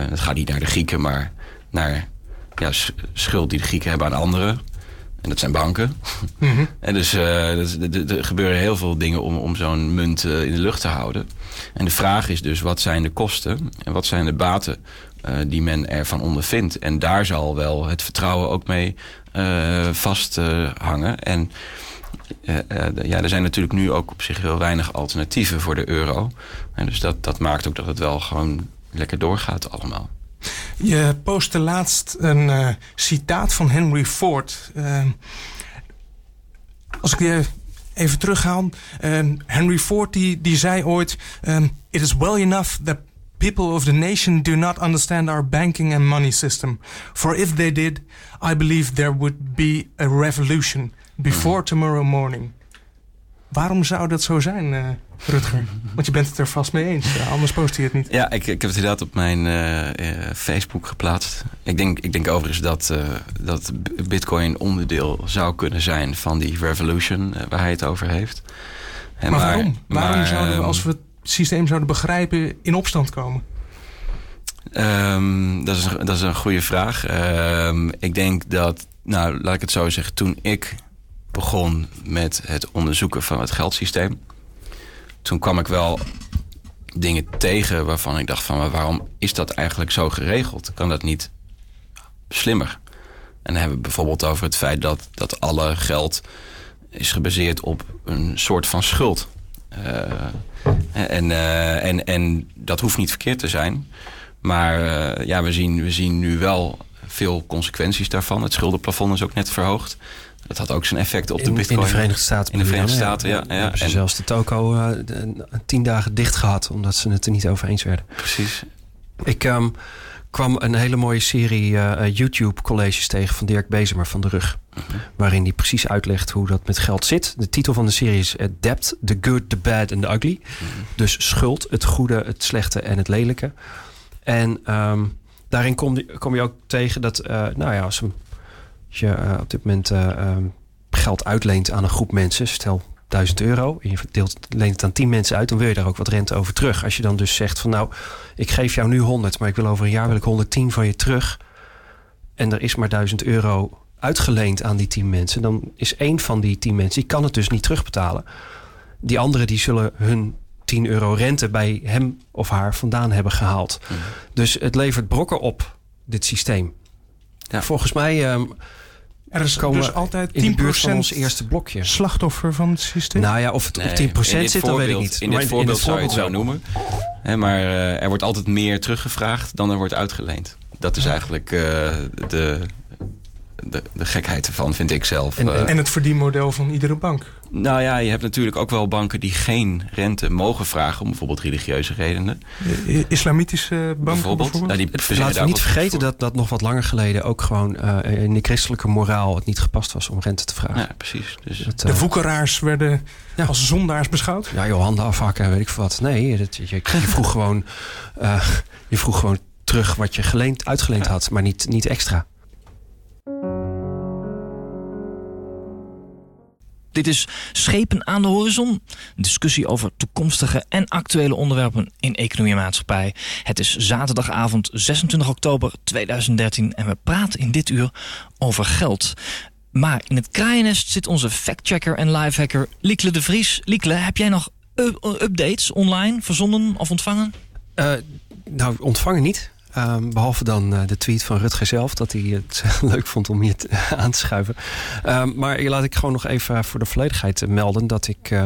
dat gaat niet naar de Grieken, maar naar ja, schuld die de Grieken hebben aan anderen. En dat zijn banken. Mm -hmm. En dus uh, er gebeuren heel veel dingen om, om zo'n munt uh, in de lucht te houden. En de vraag is dus, wat zijn de kosten en wat zijn de baten uh, die men ervan ondervindt? En daar zal wel het vertrouwen ook mee vasthangen. en ja, er zijn natuurlijk nu ook op zich heel weinig alternatieven voor de euro. En dus dat, dat maakt ook dat het wel gewoon lekker doorgaat allemaal. Je postte laatst een uh, citaat van Henry Ford. Uh, als ik die even terughaal. Uh, Henry Ford die, die zei ooit... Um, It is well enough that people of the nation do not understand our banking and money system. For if they did, I believe there would be a revolution before mm. tomorrow morning. Waarom zou dat zo zijn, uh, Rutger? Want je bent het er vast mee eens. Ja, anders post hij het niet. Ja, ik, ik heb het inderdaad op mijn uh, Facebook geplaatst. Ik denk, ik denk overigens dat, uh, dat Bitcoin onderdeel zou kunnen zijn van die revolution waar hij het over heeft. En maar, maar waarom? Waarom zouden we, als we het systeem zouden begrijpen, in opstand komen? Um, dat, is een, dat is een goede vraag. Um, ik denk dat, nou laat ik het zo zeggen, toen ik begon met het onderzoeken van het geldsysteem, toen kwam ik wel dingen tegen waarvan ik dacht van waarom is dat eigenlijk zo geregeld? Kan dat niet slimmer? En dan hebben we bijvoorbeeld over het feit dat, dat alle geld is gebaseerd op een soort van schuld. Uh, en, uh, en, en dat hoeft niet verkeerd te zijn. Maar uh, ja, we zien, we zien nu wel veel consequenties daarvan. Het schuldenplafond is ook net verhoogd. Dat had ook zijn effect op de bitcoin. In de Verenigde Staten. In de Verenigde Staten, ja. ja, ja. En zelfs de toko uh, tien dagen dicht gehad... omdat ze het er niet over eens werden. Precies. Ik um, kwam een hele mooie serie uh, YouTube-colleges tegen... van Dirk Bezemer van de Rug. Uh -huh. Waarin hij precies uitlegt hoe dat met geld zit. De titel van de serie is Debt, the good, the bad and the ugly. -huh. Dus schuld, het goede, het slechte en het lelijke. En um, daarin kom kom je ook tegen dat... Uh, nou ja, als, je uh, op dit moment uh, um, geld uitleent aan een groep mensen... stel 1000 euro en je deelt, leent het aan 10 mensen uit... dan wil je daar ook wat rente over terug. Als je dan dus zegt van nou, ik geef jou nu 100... maar ik wil over een jaar wil ik 110 van je terug... en er is maar 1000 euro uitgeleend aan die 10 mensen... dan is één van die 10 mensen, die kan het dus niet terugbetalen. Die anderen die zullen hun 10 euro rente bij hem of haar vandaan hebben gehaald. Mm. Dus het levert brokken op, dit systeem. Ja. Volgens mij... Um, er is komen dus altijd 10% in de buurt van ons eerste blokje. slachtoffer van het systeem? Nou ja, of het nee, op 10% zit, voorbeeld, dat weet ik niet. In dit voorbeeld, in dit voorbeeld zou je het zo noemen. He, maar uh, er wordt altijd meer teruggevraagd dan er wordt uitgeleend. Dat is eigenlijk uh, de, de, de gekheid ervan, vind ik zelf. En, uh, en het verdienmodel van iedere bank. Nou ja, je hebt natuurlijk ook wel banken die geen rente mogen vragen... om bijvoorbeeld religieuze redenen. Islamitische banken bijvoorbeeld? bijvoorbeeld? Nou, die Laten we niet vergeten dat, dat nog wat langer geleden... ook gewoon uh, in de christelijke moraal het niet gepast was om rente te vragen. Ja, precies. Dus, dat, uh, de woekeraars werden ja. als zondaars beschouwd? Ja, joh, handen afhakken, weet ik wat. Nee, dat, je, je, vroeg gewoon, uh, je vroeg gewoon terug wat je geleend, uitgeleend ja. had... maar niet, niet extra. Dit is Schepen aan de Horizon. Een discussie over toekomstige en actuele onderwerpen in economie en maatschappij. Het is zaterdagavond 26 oktober 2013 en we praten in dit uur over geld. Maar in het kraaiennest zit onze factchecker en lifehacker Liekle de Vries. Liekle, heb jij nog updates online verzonden of ontvangen? Uh, nou, ontvangen niet. Um, behalve dan uh, de tweet van Rutger zelf, dat hij het leuk vond om hier aan te schuiven. Um, maar laat ik gewoon nog even voor de volledigheid melden dat ik uh,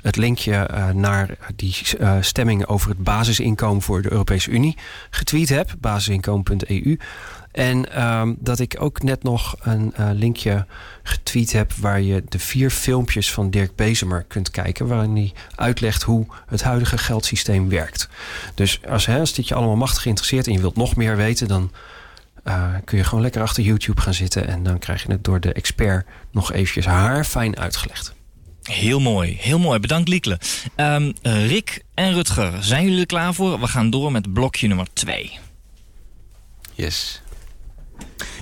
het linkje naar die stemming over het basisinkomen voor de Europese Unie getweet heb, basisinkomen.eu. En um, dat ik ook net nog een uh, linkje getweet heb... waar je de vier filmpjes van Dirk Bezemer kunt kijken... waarin hij uitlegt hoe het huidige geldsysteem werkt. Dus als, hè, als dit je allemaal machtig interesseert en je wilt nog meer weten... dan uh, kun je gewoon lekker achter YouTube gaan zitten... en dan krijg je het door de expert nog eventjes haarfijn uitgelegd. Heel mooi, heel mooi. Bedankt Liekle. Um, Rick en Rutger, zijn jullie er klaar voor? We gaan door met blokje nummer 2. Yes.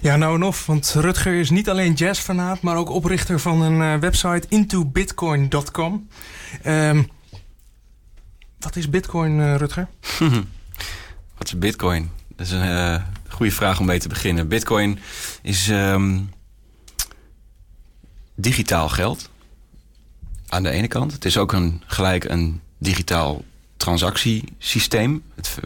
Ja, nou en of, want Rutger is niet alleen jazzfanaat, maar ook oprichter van een uh, website intobitcoin.com. Um, wat is bitcoin, uh, Rutger? wat is bitcoin? Dat is een uh, goede vraag om mee te beginnen. Bitcoin is um, digitaal geld. Aan de ene kant. Het is ook een, gelijk een digitaal transactiesysteem. Het,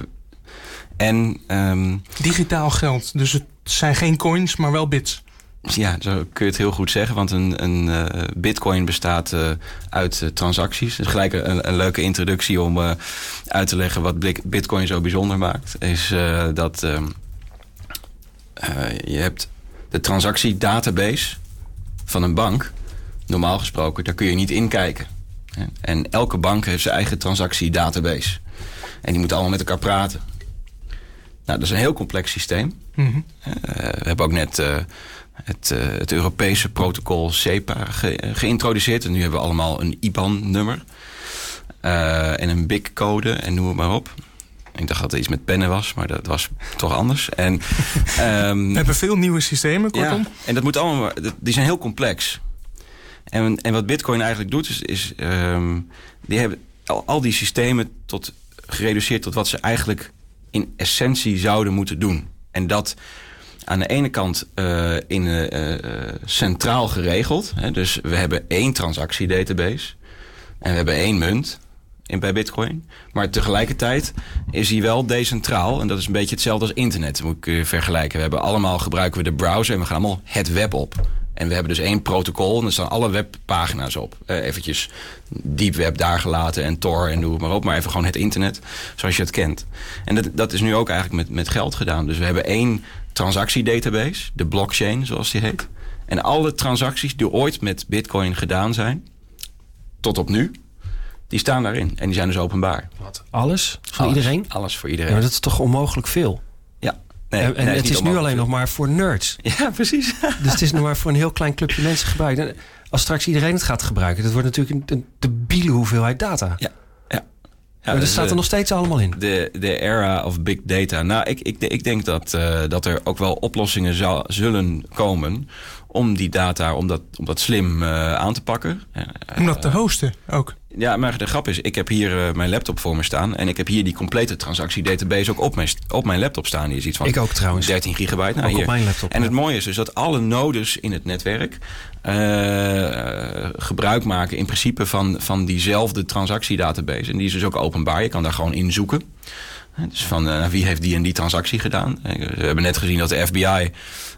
en, um, digitaal geld, dus het zijn geen coins, maar wel bits. Ja, zo kun je het heel goed zeggen. Want een, een uh, bitcoin bestaat uh, uit uh, transacties. Dus gelijk een, een, leuke introductie om uit te leggen wat bitcoin zo bijzonder maakt. Is dat ehm, je hebt de transactiedatabase van een bank. Normaal gesproken, daar kun je niet in kijken. En elke bank heeft zijn eigen transactiedatabase. En die moeten allemaal met elkaar praten. Nou, dat is een heel complex systeem. Mm -hmm. uh, we hebben ook net uh, het, uh, het, Europese protocol SEPA ge geïntroduceerd. En nu hebben we allemaal een IBAN-nummer. en een BIC-code en noem het maar op. Ik dacht dat het iets met pennen was, maar dat was toch anders. En, um, we hebben veel nieuwe systemen, kortom. Ja, en dat moet allemaal, die zijn heel complex. En, en wat Bitcoin eigenlijk doet, is, is um, die hebben al, al die systemen tot, gereduceerd tot wat ze eigenlijk in essentie zouden moeten doen. En dat aan de ene kant uh, in, uh, centraal geregeld. Hè, dus we hebben één transactiedatabase. En we hebben één munt in, bij Bitcoin. Maar tegelijkertijd is hij wel decentraal. En dat is een beetje hetzelfde als internet. Moet ik vergelijken. We hebben allemaal gebruiken we de browser en we gaan allemaal het web op. En we hebben dus één protocol en er staan alle webpagina's op. Uh, eventjes deep web daar gelaten en Tor en doe het maar op. Maar even gewoon het internet zoals je het kent. En dat, dat is nu ook eigenlijk met, met geld gedaan. Dus we hebben één transactiedatabase, de blockchain zoals die heet. En alle transacties die ooit met bitcoin gedaan zijn, tot op nu, die staan daarin. En die zijn dus openbaar. Wat? Alles? Voor iedereen? Alles voor iedereen. Ja, maar dat is toch onmogelijk veel? Nee, en, en het is, nu alleen nog maar voor nerds. Ja, precies. dus het is nog maar voor een heel klein clubje mensen gebruikt. En als straks iedereen het gaat gebruiken, dat wordt natuurlijk een debiele hoeveelheid data. Ja. ja. Ja, maar dat staat er nog steeds allemaal in. De, de era of big data. Nou, ik, ik, ik denk dat, uh, dat er ook wel oplossingen zal, zullen komen om die data, om dat, om dat slim uh, aan te pakken. Om dat te hosten ook. Ja, maar de grap is, ik heb hier uh, mijn laptop voor me staan. En ik heb hier die complete transactiedatabase ook op mijn, op mijn laptop staan. Die is iets van ik ook trouwens. 13 gigabyte. Nou, ook hier. op mijn laptop. En het mooie is dus dat alle nodes in het netwerk uh, gebruik maken in principe van, van diezelfde transactiedatabase. En die is dus ook openbaar. Je kan daar gewoon in zoeken. Dus van uh, wie heeft die en die transactie gedaan. We hebben net gezien dat de FBI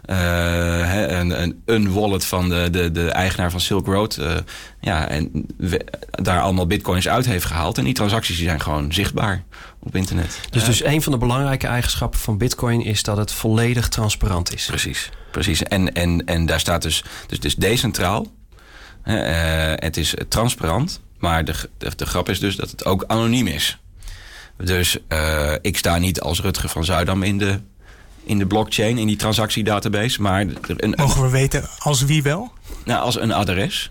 uh, een, een, een, wallet van de, de, de eigenaar van Silk Road... Uh, ja, en we, daar allemaal bitcoins uit heeft gehaald. En die transacties die zijn gewoon zichtbaar op internet. Dus, dus een van de belangrijke eigenschappen van bitcoin... is dat het volledig transparant is. Precies, precies. En, en, en daar staat dus, dus, dus decentraal. het is transparant. Maar de, de, de grap is dus dat het ook anoniem is. Dus uh, ik sta niet als Rutger van Zuidam in de, in de blockchain, in die transactiedatabase. Maar een, Mogen we weten als wie wel? Nou, als een adres.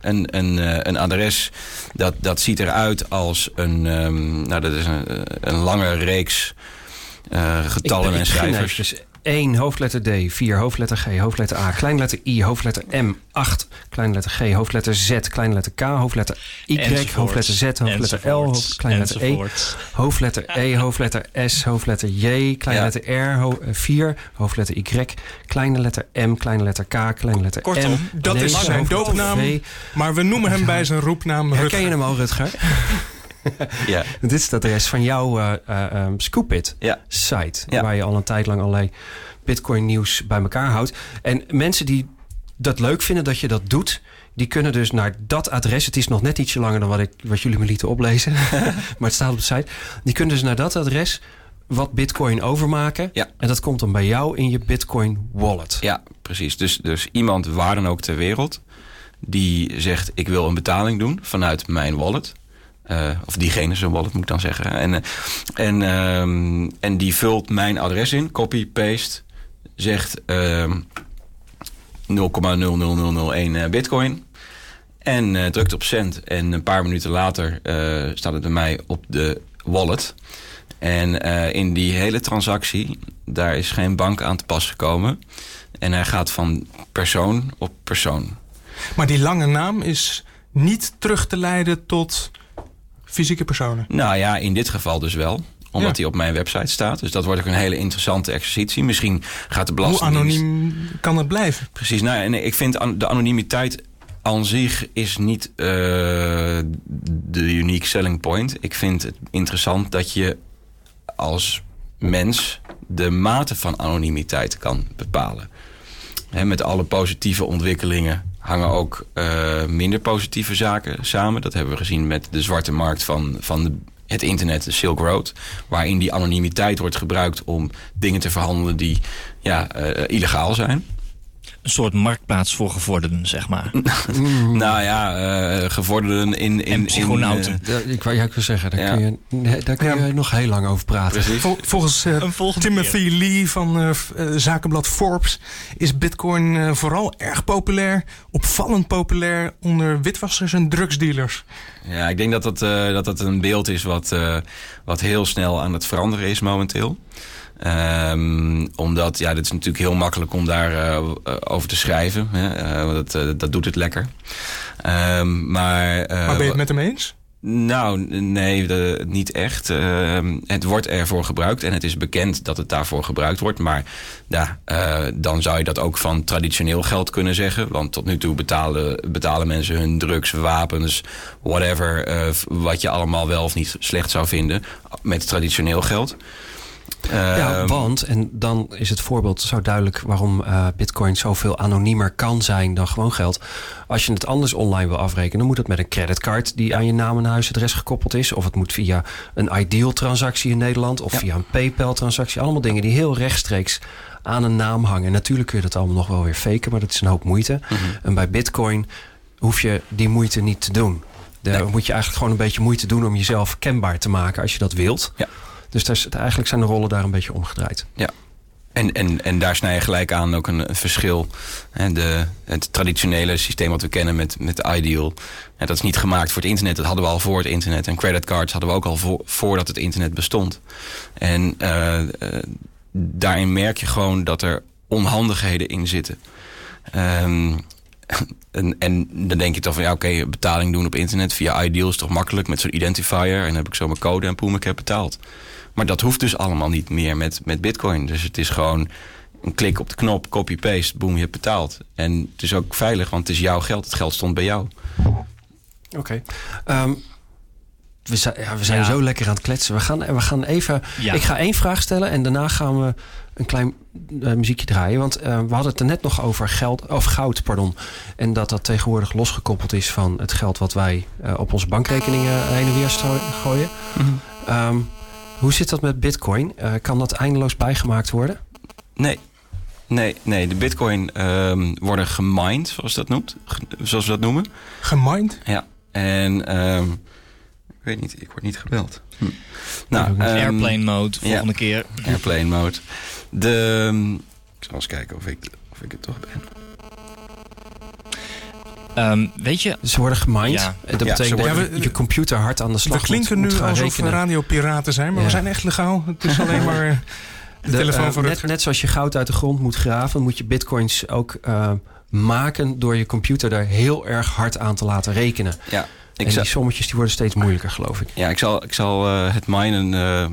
Een, een, uh, een adres dat, dat ziet eruit als een, um, nou, dat is een, een lange reeks uh, getallen ik, en cijfers. Dus 1, hoofdletter D, 4, hoofdletter G, hoofdletter A, kleinletter I, hoofdletter M, 8, kleinletter G, hoofdletter Z, kleinletter K, hoofdletter Y, Enzovoort. hoofdletter Z, hoofdletter L, hoofd, kleinletter E, hoofdletter E, hoofdletter S, hoofdletter J, kleinletter R, ho 4, hoofdletter Y, kleine letter M, kleine letter K, kleine letter Kortom, M. dat is zijn doopnaam, V. maar we noemen hem bij zijn roepnaam Herken Rutger. je hem al, Rutger? Ja. Dit is het adres van jouw uh, uh, um, Scoopit Ja. site. Ja. Waar je al een tijd lang allerlei bitcoin nieuws bij elkaar houdt. En mensen die dat leuk vinden dat je dat doet... die kunnen dus naar dat adres... het is nog net ietsje langer dan wat, ik, wat jullie me lieten oplezen... maar het staat op de site. Die kunnen dus naar dat adres wat bitcoin overmaken. Ja. En dat komt dan bij jou in je bitcoin wallet. Ja, precies. Dus, dus iemand waar dan ook ter wereld... die zegt ik wil een betaling doen vanuit mijn wallet... Uh, of diegene zijn wallet moet ik dan zeggen. En, uh, en, um, en die vult mijn adres in, copy, paste, zegt um, 0,00001 bitcoin. En drukt op cent. En een paar minuten later staat het bij mij op de wallet. En in die hele transactie, daar is geen bank aan te pas gekomen. En hij gaat van persoon op persoon. Maar die lange naam is niet terug te leiden tot fysieke personen. Nou ja, in dit geval dus wel omdat ja. hij op mijn website staat. Dus dat wordt ook een hele interessante exercitie. Misschien gaat de belastingdienst... Hoe anoniem kan het blijven? Precies. Nou, en ik vind de anonimiteit aan zich is niet uh, de unique selling point. Ik vind het interessant dat je als mens de mate van anonimiteit kan bepalen. He, met alle positieve ontwikkelingen hangen ook uh, minder positieve zaken samen. Dat hebben we gezien met de zwarte markt van, van het internet, de Silk Road. Waarin die anonimiteit wordt gebruikt om dingen te verhandelen die ja, uh, illegaal zijn. Een soort marktplaats voor gevorderden, zeg maar. nou ja, uh, gevorderden in... in en psychonauten. In, uh, ik wou jij zeggen, daar ja. kun je, nee, daar kun je ja. nog heel lang over praten. Vol, volgens uh, Timothy keer. Lee van zakenblad Forbes... is bitcoin vooral erg populair, opvallend populair... onder witwassers en drugsdealers. Ja, ik denk dat dat, dat, dat een beeld is wat, wat heel snel aan het veranderen is momenteel. Um, omdat, ja, dit is natuurlijk heel makkelijk om daar uh, over te schrijven. Hè? Uh, dat, uh, dat doet het lekker. Um, maar, maar ben je het met hem eens? Nou, nee, de, niet echt. Uh, het wordt ervoor gebruikt en het is bekend dat het daarvoor gebruikt wordt. Maar ja, uh, dan zou je dat ook van traditioneel geld kunnen zeggen. Want tot nu toe betalen, betalen mensen hun drugs, wapens, whatever... Uh, wat je allemaal wel of niet slecht zou vinden met traditioneel geld. Ja, Ehm, want, en dan is het voorbeeld zo duidelijk waarom uh, Bitcoin zoveel anoniemer kan zijn dan gewoon geld. Als je het anders online wil afrekenen, dan moet het met een creditcard die aan je naam en huisadres gekoppeld is. Of het moet via een Ideal transactie in Nederland of Ja. via een PayPal transactie. Allemaal dingen die heel rechtstreeks aan een naam hangen. En natuurlijk kun je dat allemaal nog wel weer faken, maar dat is een hoop moeite. Mhm. En bij Bitcoin hoef je die moeite niet te doen. Daar Nee. moet je eigenlijk gewoon een beetje moeite doen om jezelf kenbaar te maken als je dat wilt. Ja. Dus daar eigenlijk zijn de rollen daar een beetje omgedraaid. En, en, en daar snij je gelijk aan ook een, een verschil. De, het traditionele systeem wat we kennen met, met Ideal. Ja, dat is niet gemaakt voor het internet. Dat hadden we al voor het internet. En creditcards hadden we ook al voor, voordat het internet bestond. En eh, eh, daarin merk je gewoon dat er onhandigheden in zitten. Ehm, en, en dan denk je toch van ja, oké, betaling doen op internet via Ideal is toch makkelijk met zo'n identifier. En dan heb ik zo mijn code en poem, ik heb betaald. Maar dat hoeft dus allemaal niet meer met, met Bitcoin. Dus het is gewoon een klik op de knop, copy-paste, boom, je hebt betaald. En het is ook veilig, want het is jouw geld. Het geld stond bij jou. Oké. Ehm, we zijn, ja, we zijn Ja. zo lekker aan het kletsen. We gaan, we gaan even. Ja. Ik ga één vraag stellen en daarna gaan we een klein eh, muziekje draaien. Want eh, we hadden het er net nog over geld, of goud, pardon. En dat dat tegenwoordig losgekoppeld is van het geld wat wij eh, op onze bankrekeningen heen en weer gooien. Ehm, hoe zit dat met Bitcoin? Eh, kan dat eindeloos bijgemaakt worden? Nee. Nee, nee, de bitcoin ehm, worden gemined, zoals, dat noemt, ge- zoals we dat noemen. Gemind? Ja. En ehm, ik weet niet, ik word niet gebeld. Hm. Nou, ehm, Airplane mode, ja. volgende keer. Airplane mode. De, ik zal eens kijken of ik, of ik het toch ben. Ehm, weet je, Ze worden gemined. Ja. En dat Ja, betekent ze dat worden- je, je computer hard aan de slag We klinken moet, moet nu gaan alsof rekenen. we radiopiraten zijn, maar Ja. we zijn echt legaal. Het is alleen maar eh, de, De, telefoon eh, van net, zoals je goud uit de grond moet graven, moet je bitcoins ook eh, maken door je computer daar heel erg hard aan te laten rekenen. Ja, ik en zal, die sommetjes die worden steeds moeilijker, geloof ik. ja, ik zal, ik zal eh, het minen eh,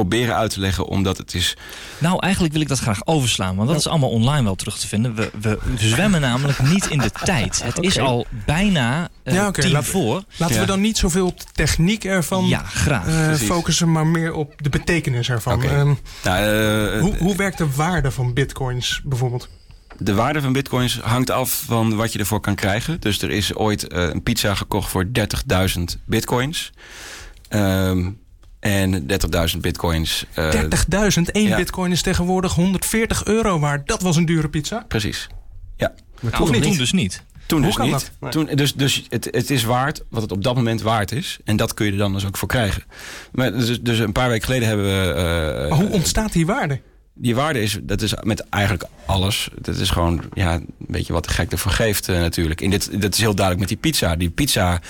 proberen uit te leggen, omdat het is... nou eigenlijk wil ik dat graag overslaan, want dat is allemaal online wel terug te vinden. We, we zwemmen namelijk niet in de tijd. Het is al bijna eh, Ja, tien laat- voor. Laten Ja. we dan niet zoveel op de techniek ervan Ja, graag. eh, focussen, maar meer op de betekenis ervan. Ehm, Nou, eh, hoe, hoe werkt de waarde van bitcoins bijvoorbeeld? De waarde van bitcoins hangt af van wat je ervoor kan krijgen. Dus er is ooit eh, een pizza gekocht voor 30.000 bitcoins. Ehm, en 30.000 bitcoins. eh, 30.000, één ja. bitcoin is tegenwoordig 140 euro waard. Dat was een dure pizza. Precies. Maar Nou, toen nog toen niet. dus niet. Toen Hoe dus niet. dat? Toen, dus dus het, het is waard wat het op dat moment waard is. En dat kun je er dan dus ook voor krijgen. Maar dus, dus een paar weken geleden hebben we. eh, Maar hoe ontstaat die waarde? die waarde is, dat is met eigenlijk alles. Dat is gewoon, ja, een beetje wat de gek ervoor geeft eh, natuurlijk. In dit, dat is heel duidelijk met die pizza. Die pizza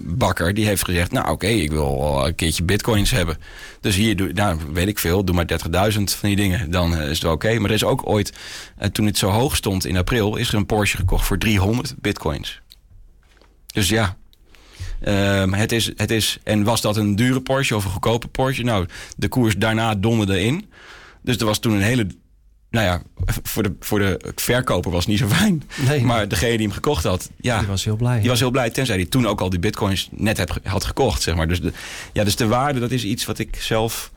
bakker die heeft gezegd, nou oké, ik wil een keertje bitcoins hebben. Dus hier, doe, nou weet ik veel, doe maar 30.000 van die dingen. Dan eh, is het oké. Maar er is ook ooit, eh, toen het zo hoog stond in april, is er een Porsche gekocht voor 300 bitcoins. Dus ja, Ehm, het, is, het is, en was dat een dure Porsche of een goedkope Porsche? Nou, de koers daarna donderde in. Dus er was toen een hele. Nou ja, voor de, voor de verkoper was het niet zo fijn. Nee, Maar degene die hem gekocht had, ja, die was heel blij. die was heel blij. Tenzij hij toen ook al die bitcoins net heb, had gekocht, zeg maar. Dus de, ja, dus de waarde, dat is iets wat ik zelf.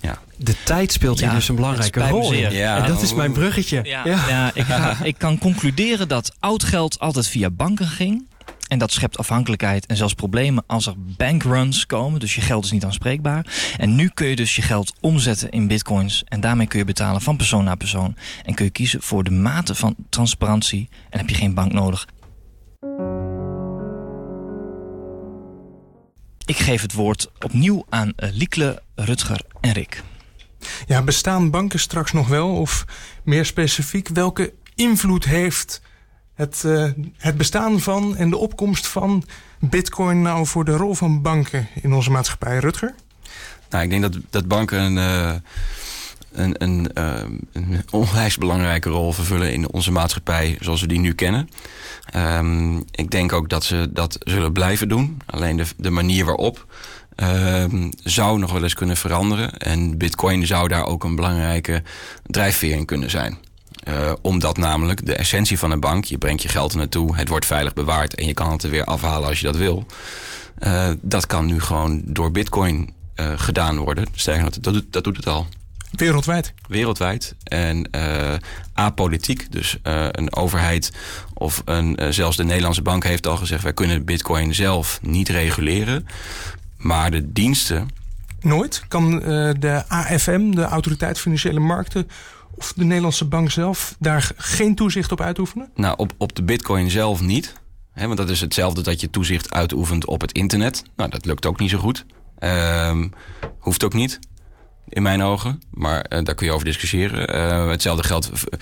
Ja, De tijd speelt hier dus een belangrijke rol in. Ja. en dat is mijn bruggetje. Ja, ja. ik, ga- ik kan concluderen dat oud geld altijd via banken ging. En dat schept afhankelijkheid en zelfs problemen als er bankruns komen. Dus je geld is niet aanspreekbaar. En nu kun je dus je geld omzetten in bitcoins. En daarmee kun je betalen van persoon naar persoon. En kun je kiezen voor de mate van transparantie. En heb je geen bank nodig. Ik geef het woord opnieuw aan eh, Liekle, Rutger en Rick. Ja, bestaan banken straks nog wel? Of meer specifiek, welke invloed heeft het, eh, het bestaan van en de opkomst van bitcoin nou voor de rol van banken in onze maatschappij? Rutger? nou, ik denk dat, dat banken een, eh, een, een, uh, een onwijs belangrijke rol vervullen in onze maatschappij zoals we die nu kennen. Um, ik denk ook dat ze dat zullen blijven doen. Alleen de, de manier waarop um, zou nog wel eens kunnen veranderen. En Bitcoin zou daar ook een belangrijke drijfveer in kunnen zijn. Uh, omdat namelijk de essentie van een bank, je brengt je geld er naartoe, het wordt veilig bewaard en je kan het er weer afhalen als je dat wil. Uh, dat kan nu gewoon door Bitcoin uh, gedaan worden. Sterker dat, dat, dat doet het al. Wereldwijd? Wereldwijd. En uh, apolitiek. Dus uh, een overheid of een, uh, zelfs de Nederlandse bank heeft al gezegd... wij kunnen bitcoin zelf niet reguleren. Maar de diensten... Nooit? Kan de AFM, de Autoriteit Financiële Markten... of de Nederlandse bank zelf daar geen toezicht op uitoefenen? Nou, op, op de bitcoin zelf niet. Want dat is hetzelfde dat je toezicht uitoefent op het internet. Nou, dat lukt ook niet zo goed. Um, hoeft ook niet in mijn ogen. Maar uh, daar kun je over discussiëren. Uh, hetzelfde geldt. Uh,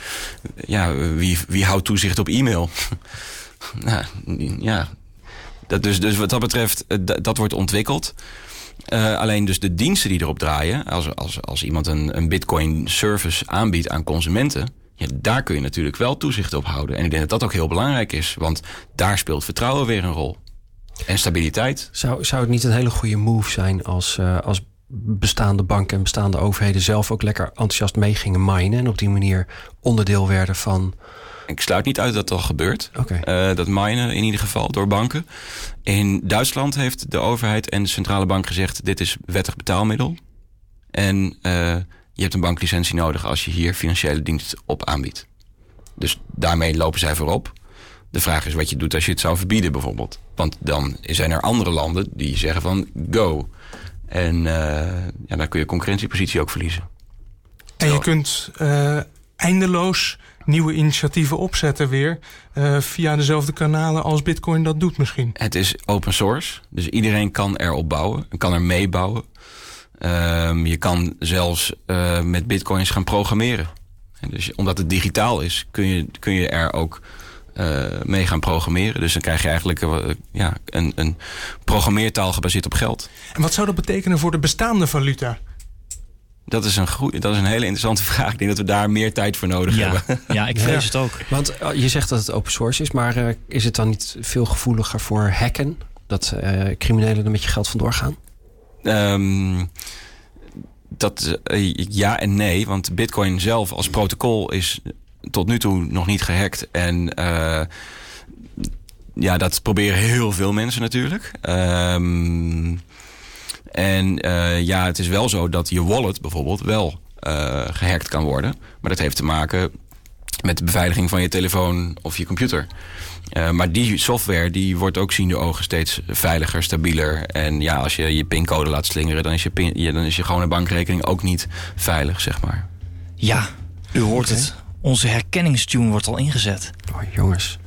ja, wie, wie houdt toezicht op e-mail? nou, ja. Dat dus, dus wat dat betreft, dat wordt ontwikkeld. Alleen dus de diensten die erop draaien, als, als, als iemand een, een bitcoin service aanbiedt aan consumenten, ja, daar kun je natuurlijk wel toezicht op houden. En ik denk dat dat ook heel belangrijk is, want daar speelt vertrouwen weer een rol. En stabiliteit. Zou, zou het niet een hele goede move zijn als, uh, als bestaande banken en bestaande overheden zelf ook lekker enthousiast mee gingen minen en op die manier onderdeel werden van. Ik sluit niet uit dat dat al gebeurt. Okay. Uh, dat minen in ieder geval door banken. In Duitsland heeft de overheid en de centrale bank gezegd: dit is wettig betaalmiddel. En uh, je hebt een banklicentie nodig als je hier financiële dienst op aanbiedt. Dus daarmee lopen zij voorop. De vraag is wat je doet als je het zou verbieden, bijvoorbeeld. Want dan zijn er andere landen die zeggen van go. En uh, ja, dan kun je concurrentiepositie ook verliezen. En je kunt uh, eindeloos nieuwe initiatieven opzetten weer uh, via dezelfde kanalen als Bitcoin dat doet misschien. Het is open source, dus iedereen kan erop bouwen en kan er meebouwen. Um, je kan zelfs uh, met bitcoins gaan programmeren. En dus omdat het digitaal is, kun je, kun je er ook uh, mee gaan programmeren. Dus dan krijg je eigenlijk uh, ja, een, een programmeertaal gebaseerd op geld. En wat zou dat betekenen voor de bestaande valuta? Dat is, een goeie, dat is een hele interessante vraag. Ik denk dat we daar meer tijd voor nodig ja. hebben. Ja, ik vrees ja. het ook. Want je zegt dat het open source is, maar uh, is het dan niet veel gevoeliger voor hacken? Dat criminelen er met je geld vandoor gaan? Um, dat ja en nee, want Bitcoin zelf als protocol is tot nu toe nog niet gehackt. En uh, ja, dat proberen heel veel mensen natuurlijk. Um, en uh, ja, het is wel zo dat je wallet bijvoorbeeld wel uh, gehackt kan worden. Maar dat heeft te maken met de beveiliging van je telefoon of je computer. Uh, maar die software die wordt ook ziende ogen steeds veiliger, stabieler. En ja, als je je pincode laat slingeren, dan is je, pin, ja, dan is je gewone bankrekening ook niet veilig, zeg maar. Ja, u hoort okay. het. Onze herkenningstune wordt al ingezet. Oh, jongens.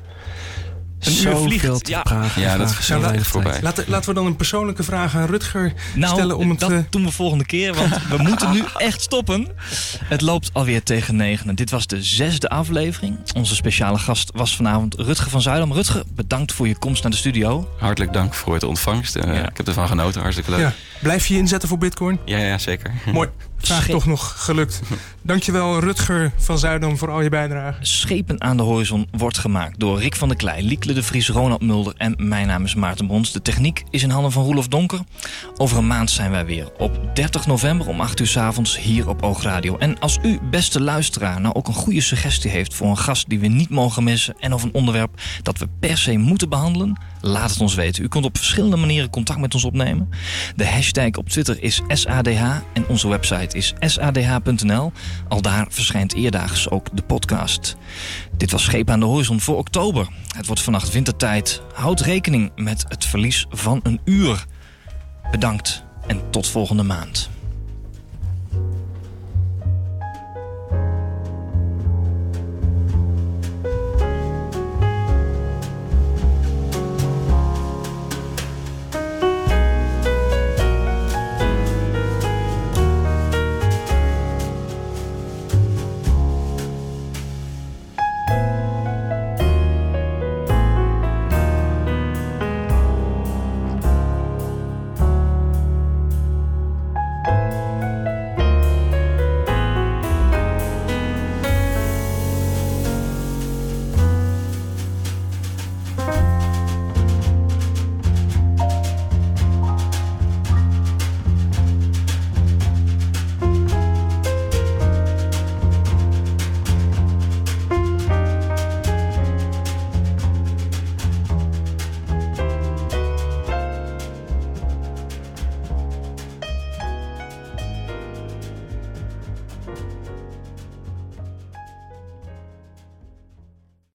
Een uur vliegt. Te ja. Pragen, ja, dat is nou, voorbij. Laten, laten we dan een persoonlijke vraag aan Rutger nou, stellen. Om het, dat uh... doen we volgende keer, want we moeten nu echt stoppen. Het loopt alweer tegen negen. Dit was de zesde aflevering. Onze speciale gast was vanavond Rutger van Zuidam. Rutger, bedankt voor je komst naar de studio. Hartelijk dank voor het ontvangst. Uh, ja. Ik heb ervan genoten, hartstikke leuk. Ja. Blijf je inzetten voor bitcoin? Ja, ja zeker. Mooi. Vraag toch nog gelukt. Dankjewel Rutger van Zuidam voor al je bijdrage. Schepen aan de horizon wordt gemaakt door Rick van der Klei, Liekle de Vries, Ronald Mulder en mijn naam is Maarten Brons. De techniek is in handen van Roelof Donker. Over een maand zijn wij weer op 30 november om 8 uur 's avonds hier op Oogradio. En als u, beste luisteraar, nou ook een goede suggestie heeft voor een gast die we niet mogen missen en of een onderwerp dat we per se moeten behandelen, laat het ons weten. U kunt op verschillende manieren contact met ons opnemen. De hashtag op Twitter is SADH en onze website is sadh.nl. Al daar verschijnt eerdaags ook de podcast. Dit was Scheep aan de Horizon voor oktober. Het wordt vannacht wintertijd. Houd rekening met het verlies van een uur. Bedankt en tot volgende maand.